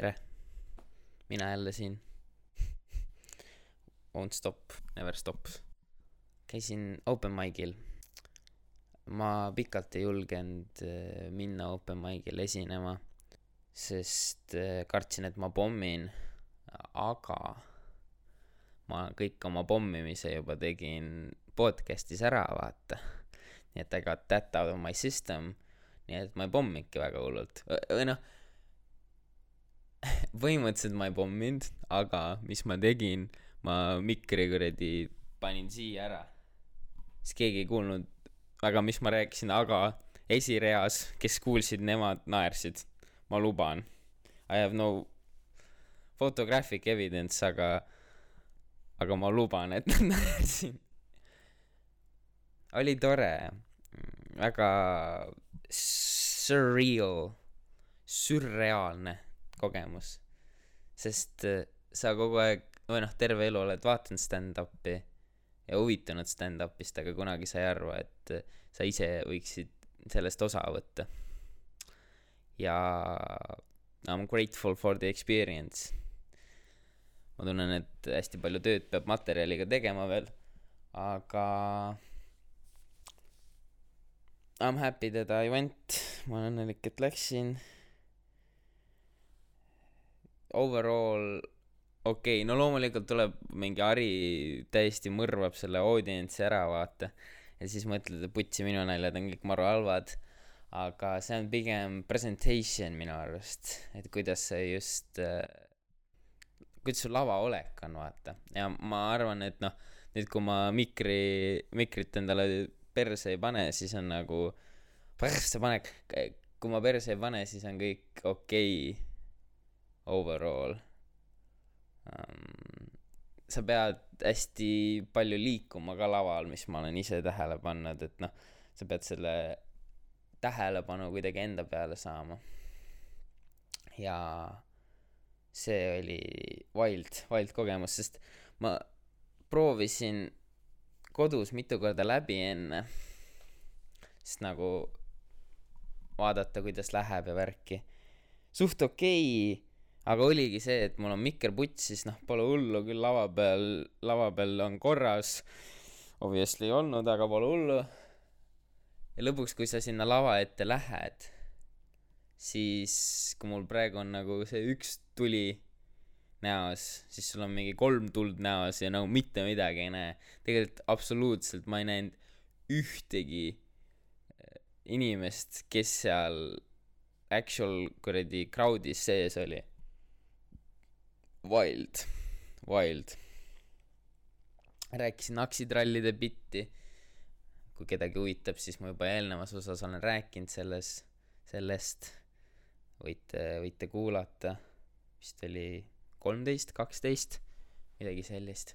tere, mina jälle siin. Won't stop, never stop. käisin open mic'il. ma pikalt ei julgenud äh, minna open mic'il esinema, sest äh, kartsin, et ma pommin, aga ma kõik oma pommimise juba tegin podcast'is ära, vaata. nii et I got that out of my system. nii et ma ei pomminudki väga hullult, või noh põhimõtteliselt ma ei pomminud, aga mis ma tegin, ma mikri kuradi panin siia ära. siis keegi ei kuulnud väga, mis ma rääkisin, aga esireas, kes kuulsid, nemad naersid. ma luban. I have no photographic evidence, aga, aga ma luban, et nad naersid. oli tore, väga surreal, sürreaalne kogemus. sest äh, sa kogu aeg, või noh, terve elu oled vaadanud stand-up'i ja huvitunud stand-up'ist, aga kunagi sa ei arva, et äh, sa ise võiksid sellest osa võtta. ja I m grateful for the experience. ma tunnen, et hästi palju tööd peab materjaliga tegema veel, aga I m happy that I went, ma olen õnnelik, et läksin overall okei okay,, no loomulikult tuleb mingi Ari täiesti mõrvab selle audientsi ära, vaata. ja siis mõtled, et putsi, minu naljad on kõik maru halvad. aga see on pigem presentation minu arust, et kuidas sa just äh,, kuidas su lavaolek on, vaata. ja ma arvan, et noh, nüüd kui ma mikri, mikrit endale perse ei pane, siis on nagu, persse pane, kui ma perse ei pane, siis on kõik okei okay overall um,. sa pead hästi palju liikuma ka laval, mis ma olen ise tähele pannud, et noh, sa pead selle tähelepanu kuidagi enda peale saama. ja see oli wild, wild kogemus, sest ma proovisin kodus mitu korda läbi enne, sest nagu vaadata, kuidas läheb ja värki. suht okei okay aga oligi see, et mul on mikker putsis, noh, pole hullu, küll lava peal, lava peal on korras. Obviously ei olnud, aga pole hullu. ja lõpuks, kui sa sinna lava ette lähed, siis kui mul praegu on nagu see üks tuli näos, siis sul on mingi kolm tuld näos ja nagu mitte midagi ei näe. tegelikult absoluutselt ma ei näinud ühtegi eh, inimest, kes seal actual kuradi crowd'is sees oli Wild, wild. rääkisin aksitrallide bitti. kui kedagi huvitab, siis ma juba eelnevas osas olen rääkinud selles, sellest. võite, võite kuulata. vist oli kolmteist, kaksteist, midagi sellist.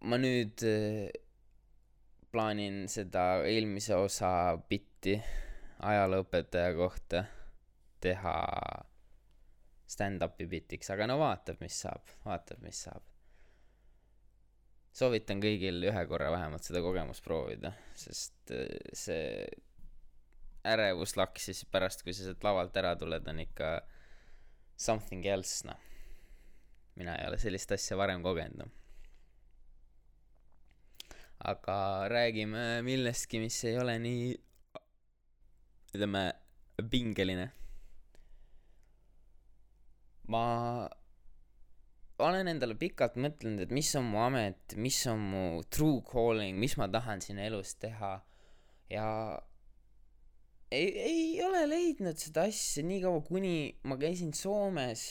ma nüüd äh, plaanin seda eelmise osa bitti ajalooõpetaja kohta teha stand-up'i bitiks, aga no vaatab, mis saab, vaatab, mis saab. soovitan kõigil ühe korra vähemalt seda kogemust proovida, sest äh, see ärevuslaks siis pärast, kui sa sealt lavalt ära tuled, on ikka something else, noh. mina ei ole sellist asja varem kogenud, noh. aga räägime millestki, mis ei ole nii, ütleme, pingeline ma olen endale pikalt mõtelnud, et mis on mu amet, mis on mu true calling, mis ma tahan siin elus teha ja ei, ei ole leidnud seda asja nii kaua, kuni ma käisin Soomes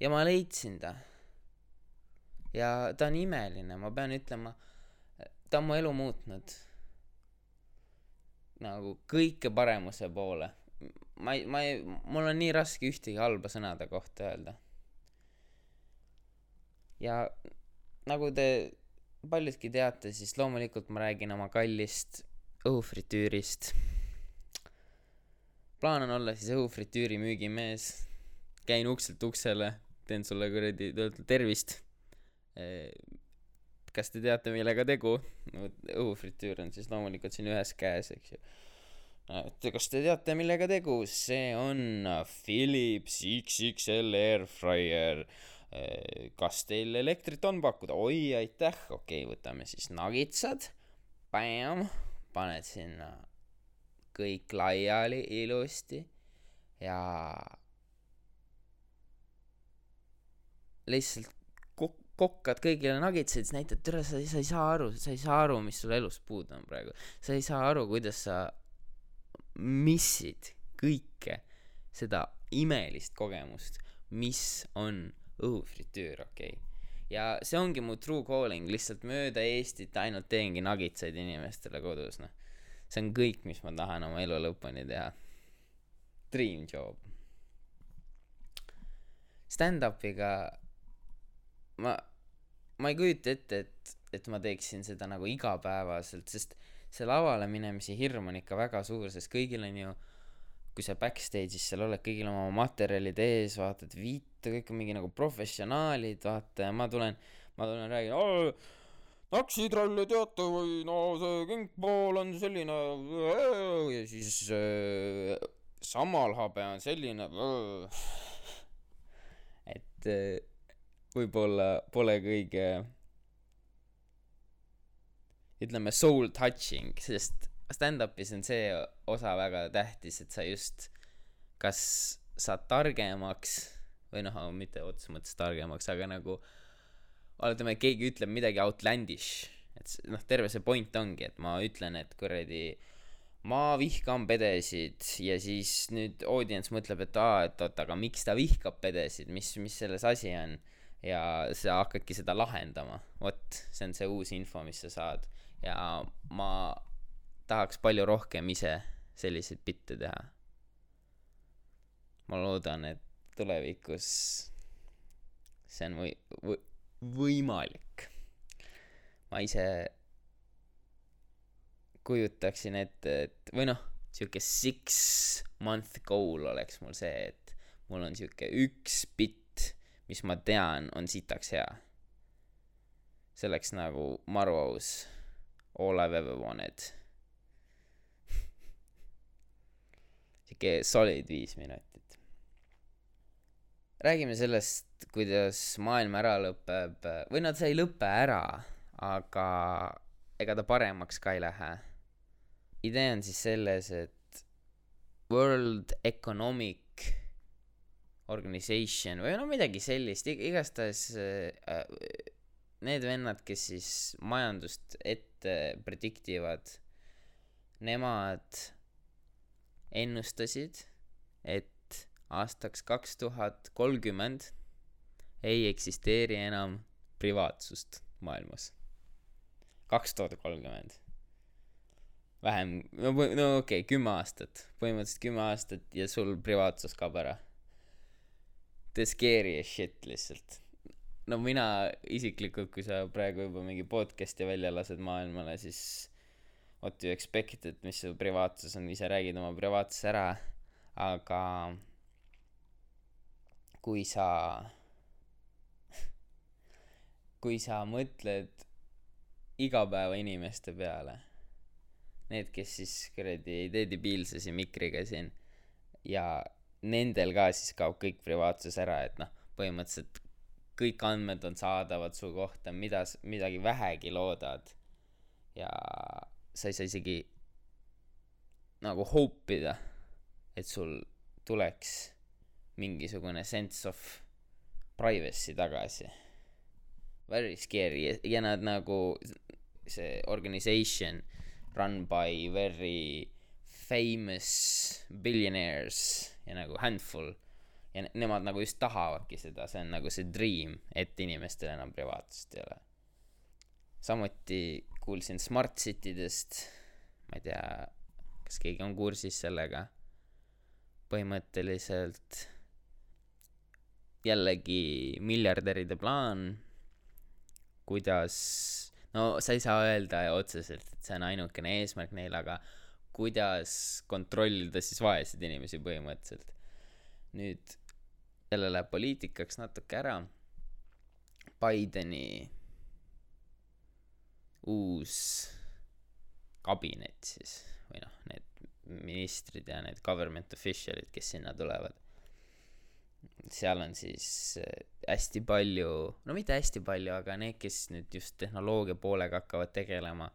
ja ma leidsin ta. ja ta on imeline, ma pean ütlema, ta on mu elu muutnud. nagu kõike paremuse poole ma ei, ma ei, mul on nii raske ühtegi halba sõna ta kohta öelda. ja nagu te paljudki teate, siis loomulikult ma räägin oma kallist õhufritüürist. plaan on olla siis õhufritüüri müügimees. käin ukselt uksele, teen sulle kuradi tervist. kas te teate, millega tegu? õhufritüür on siis loomulikult siin ühes käes, eks ju et kas te teate, millega tegu, see on Philips XXL Air Fryer. kas teil elektrit on pakkuda? oi, aitäh, okei okay,, võtame siis nagitsad. Bam, paned sinna kõik laiali ilusti ja lihtsalt kok-, kokkad kõigile nagitsaid, siis näitad, tere, sa ei saa aru, sa ei saa aru, mis sul elus puudu on praegu. sa ei saa aru, kuidas sa missid kõike seda imelist kogemust, mis on õhufritüür, okei okay. ja see ongi mu true calling, lihtsalt mööda Eestit ainult teengi nagitsaid inimestele kodus, noh. see on kõik, mis ma tahan oma elu lõpuni teha. Dream job. Stand-up'iga ma, ma ei kujuta ette, et, et ma teeksin seda nagu igapäevaselt, sest see lavale minemise hirm on ikka väga suur, sest kõigil on ju, kui sa backstage'is seal oled, kõigil on oma materjalid ees, vaatad viite, kõik on mingi nagu professionaalid, vaata, ma tulen, ma tulen räägin, naksitralle teate või no see kingpool on selline ja siis äh, samalhabe on selline et äh, võib-olla pole kõige ütleme, soul touching, sest stand-up'is on see osa väga tähtis, et sa just kas saad targemaks või noh, mitte otseses mõttes targemaks, aga nagu oletame, keegi ütleb midagi outlandish, et noh, terve see point ongi, et ma ütlen, et kuradi ma vihkan pedesid ja siis nüüd audience mõtleb, et aa, et oot, aga miks ta vihkab pedesid, mis, mis selles asi on? Ja sa hakkadki seda lahendama, vot, see on see uus info, mis sa saad ja ma tahaks palju rohkem ise selliseid bitte teha. ma loodan, et tulevikus see on või-, või-, võimalik. ma ise kujutaksin ette, et või noh, sihuke six month goal oleks mul see, et mul on sihuke üks bitt, mis ma tean, on sitaks hea. see oleks nagu maru aus all I've ever wanted. sihuke solid viis minutit. räägime sellest, kuidas maailm ära lõpeb, või no see ei lõpe ära, aga ega ta paremaks ka ei lähe. idee on siis selles, et World Economic Organization või no midagi sellist, igastahes äh, need vennad, kes siis majandust ette prediktivad, nemad ennustasid, et aastaks kaks tuhat kolmkümmend ei eksisteeri enam privaatsust maailmas. kaks tuhat kolmkümmend. vähem, no, no okei okay,, kümme aastat, põhimõtteliselt kümme aastat ja sul privaatsus kaob ära. The scary as shit lihtsalt no mina isiklikult, kui sa praegu juba mingi podcast'i välja lased maailmale, siis what you expect, et mis su privaatsus on, ise räägid oma privaatsuse ära, aga kui sa, kui sa mõtled igapäevainimeste peale, need, kes siis kuradi ei tee debiilsusi mikriga siin ja nendel ka siis kaob kõik privaatsus ära, et noh, põhimõtteliselt kõik andmed on saadavad su kohta, mida, midagi vähegi loodad. ja sa ei saa isegi nagu hope ida, et sul tuleks mingisugune sense of privacy tagasi. Very scary ja nad nagu, see organization run by very famous billionaires ja nagu handful ja ne nemad nagu just tahavadki seda, see on nagu see dream, et inimestel enam privaatsust ei ole. samuti kuulsin Smart City dest, ma ei tea, kas keegi on kursis sellega, põhimõtteliselt jällegi miljardäride plaan, kuidas, no sa ei saa öelda otseselt, et see on ainukene eesmärk neil, aga kuidas kontrollida siis vaeseid inimesi põhimõtteliselt. nüüd jälle läheb poliitikaks natuke ära. Bideni uus kabinet siis või noh, need ministrid ja need government official'id, kes sinna tulevad. seal on siis äh, hästi palju, no mitte hästi palju, aga need, kes nüüd just tehnoloogia poolega hakkavad tegelema,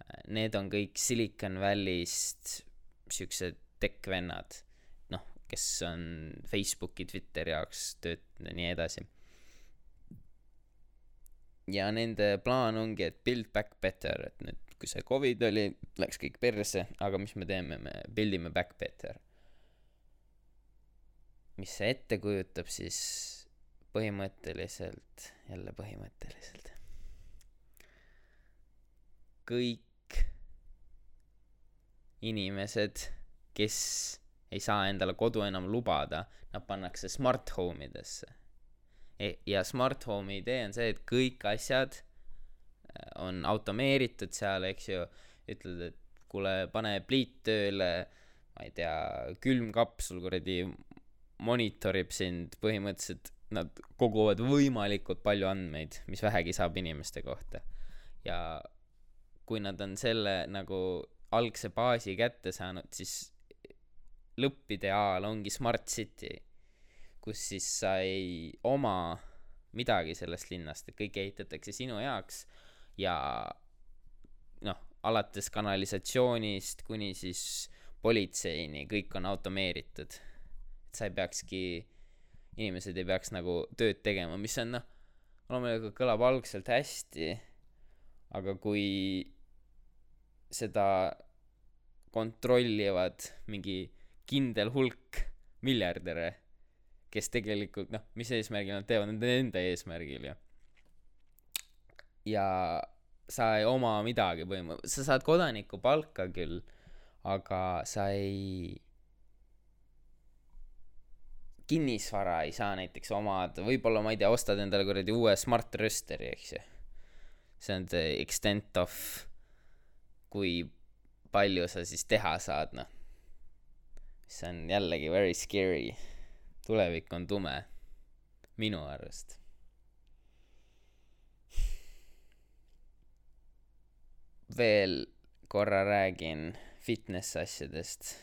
äh, need on kõik Silicon Valley'st siuksed tech-vennad, kes on Facebooki, Twitteri jaoks töötanud ja nii edasi ja nende plaan ongi, et build back better, et nüüd kui see Covid oli, läks kõik perse, aga mis me teeme, me build ime back better. mis see ette kujutab, siis põhimõtteliselt, jälle põhimõtteliselt, kõik inimesed, kes ei saa endale kodu enam lubada, nad pannakse smart home idesse. E-, ja smart home'i idee on see, et kõik asjad on automeeritud seal, eks ju, ütled, et kuule, pane pliit tööle, ma ei tea, külmkapsul kuradi monitorib sind, põhimõtteliselt nad koguvad võimalikult palju andmeid, mis vähegi saab inimeste kohta. ja kui nad on selle nagu algse baasi kätte saanud, siis lõppideaal ongi Smart City, kus siis sa ei oma midagi sellest linnast, et kõik ehitatakse sinu jaoks ja noh, alates kanalisatsioonist kuni siis politseini, kõik on automeeritud. et sa ei peakski, inimesed ei peaks nagu tööd tegema, mis on noh, loomulikult kõlab algselt hästi, aga kui seda kontrollivad mingi kindel hulk miljardäre, kes tegelikult noh, mis eesmärgil nad teevad, nende enda eesmärgil ju ja sa ei oma midagi põhimõ-, sa saad kodanikupalka küll, aga sa ei, kinnisvara ei saa näiteks omada, võib-olla ma ei tea, ostad endale kuradi uue smart rösteri, eks ju. see on the extent of kui palju sa siis teha saad, noh. Mis on jällegi very scary. tulevik on tume, minu arust veel korra räägin fitness asjadest.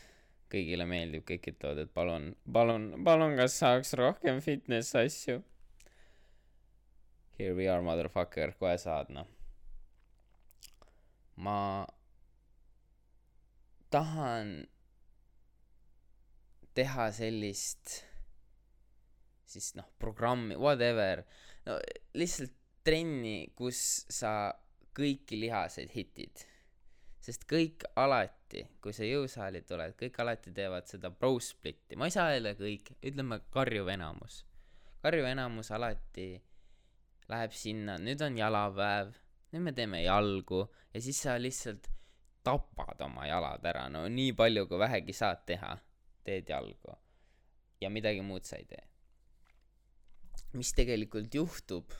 kõigile meeldib, kõik ütlevad, et palun, palun, palun, kas saaks rohkem fitness asju. Here we are, motherfucker, kohe saad, noh. ma tahan teha sellist siis noh, programmi, whatever, no lihtsalt trenni, kus sa kõiki lihaseid hitid. sest kõik alati, kui sa jõusaali tuled, kõik alati teevad seda pro split'i, ma ei saa öelda kõik, ütleme karjuv enamus. karjuv enamus alati läheb sinna, nüüd on jalapäev, nüüd me teeme jalgu ja siis sa lihtsalt tapad oma jalad ära, no nii palju, kui vähegi saad teha, teed jalgu. ja midagi muud sa ei tee. mis tegelikult juhtub,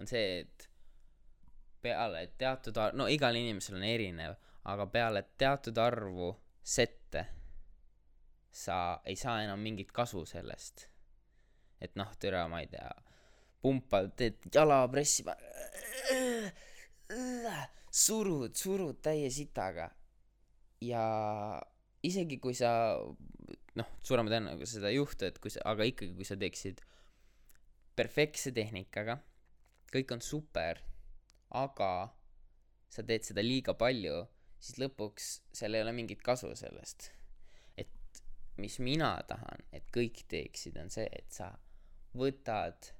on see, et peale teatud ar-, no igal inimesel on erinev, aga peale teatud arvu sette sa ei saa enam mingit kasu sellest. et noh, türa, ma ei tea, pumpad, teed jalapressi, surud, surud täie sitaga. ja isegi kui sa, noh, suurema tõenäosusega seda ei juhtu, et kui sa, aga ikkagi, kui sa teeksid perfektse tehnikaga, kõik on super aga sa teed seda liiga palju, siis lõpuks seal ei ole mingit kasu sellest. et mis mina tahan, et kõik teeksid, on see, et sa võtad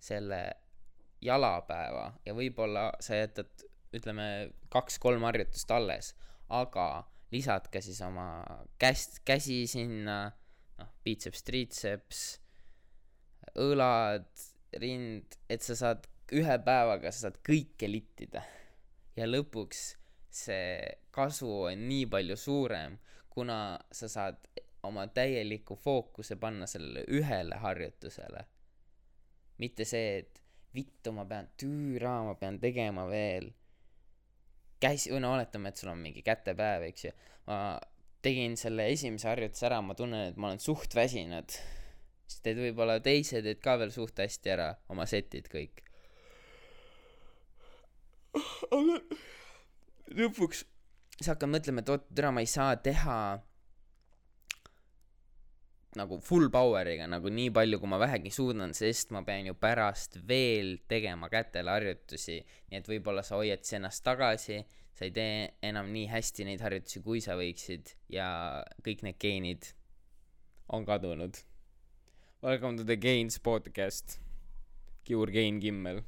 selle jalapäeva ja võib-olla sa jätad, ütleme, kaks-kolm harjutust alles, aga lisad ka siis oma käst-, käsi sinna, noh, biceps, triitseps, õlad rind, et sa saad ühe päevaga, sa saad kõike littida. ja lõpuks see kasu on nii palju suurem, kuna sa saad oma täieliku fookuse panna sellele ühele harjutusele. mitte see, et vittu, ma pean, tüüra, ma pean tegema veel käsi, no oletame, et sul on mingi kätepäev, eks ju. ma tegin selle esimese harjutuse ära, ma tunnen, et ma olen suht väsinud siis teed võib-olla teise teed ka veel suht hästi ära, oma setid kõik. aga lõpuks sa hakkad mõtlema et oot türa ma ei saa teha nagu full power'iga nagu nii palju kui ma vähegi suudan sest ma pean ju pärast veel tegema kätele harjutusi. Nii et võib-olla sa hoiad siis ennast tagasi sa ei tee enam nii hästi neid harjutusi kui sa võiksid ja kõik need geenid on kadunud. Welcome to the gains podcast. Kiur Kein Kimmel.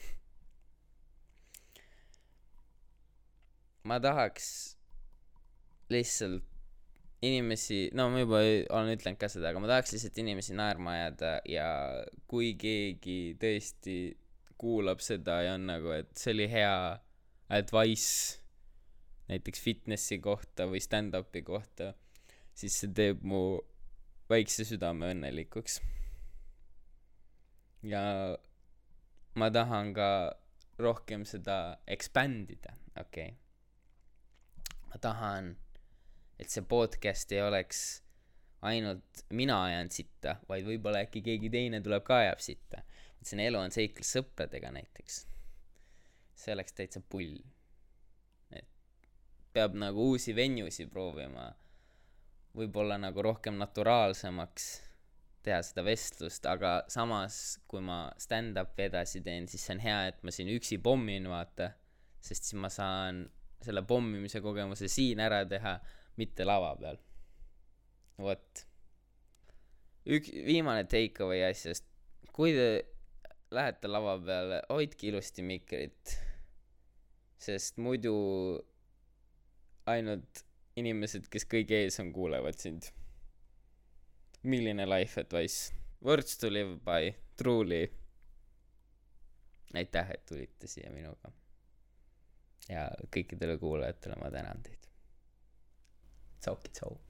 Ma tahaks lihtsalt inimesi, no ma juba olen ütlenud ka seda, aga ma tahaks lihtsalt inimesi naerma ajada ja kui keegi tõesti kuulab seda ja on nagu, et see oli hea advice näiteks fitnessi kohta või stand-up'i kohta, siis see teeb mu väikse südame õnnelikuks. ja ma tahan ka rohkem seda expand ida, okei okay ma tahan, et see podcast ei oleks ainult mina ajan sitta, vaid võib-olla äkki keegi teine tuleb ka ajab sitta. see elu on seiklus sõpradega näiteks. see oleks täitsa pull. et peab nagu uusi venue'si proovima. võib-olla nagu rohkem naturaalsemaks teha seda vestlust, aga samas, kui ma stand-up'i edasi teen, siis see on hea, et ma siin üksi pommin, vaata. sest siis ma saan selle pommimise kogemuse siin ära teha, mitte lava peal. vot. ük-, viimane take away asjast. kui te lähete lava peale, hoidke ilusti mikrit. sest muidu ainult inimesed, kes kõige ees on, kuulevad sind. milline life advice? Words to live by, truly. aitäh, et tulite siia minuga ja kõikidele kuulajatele ma tänan teid. Talky talk.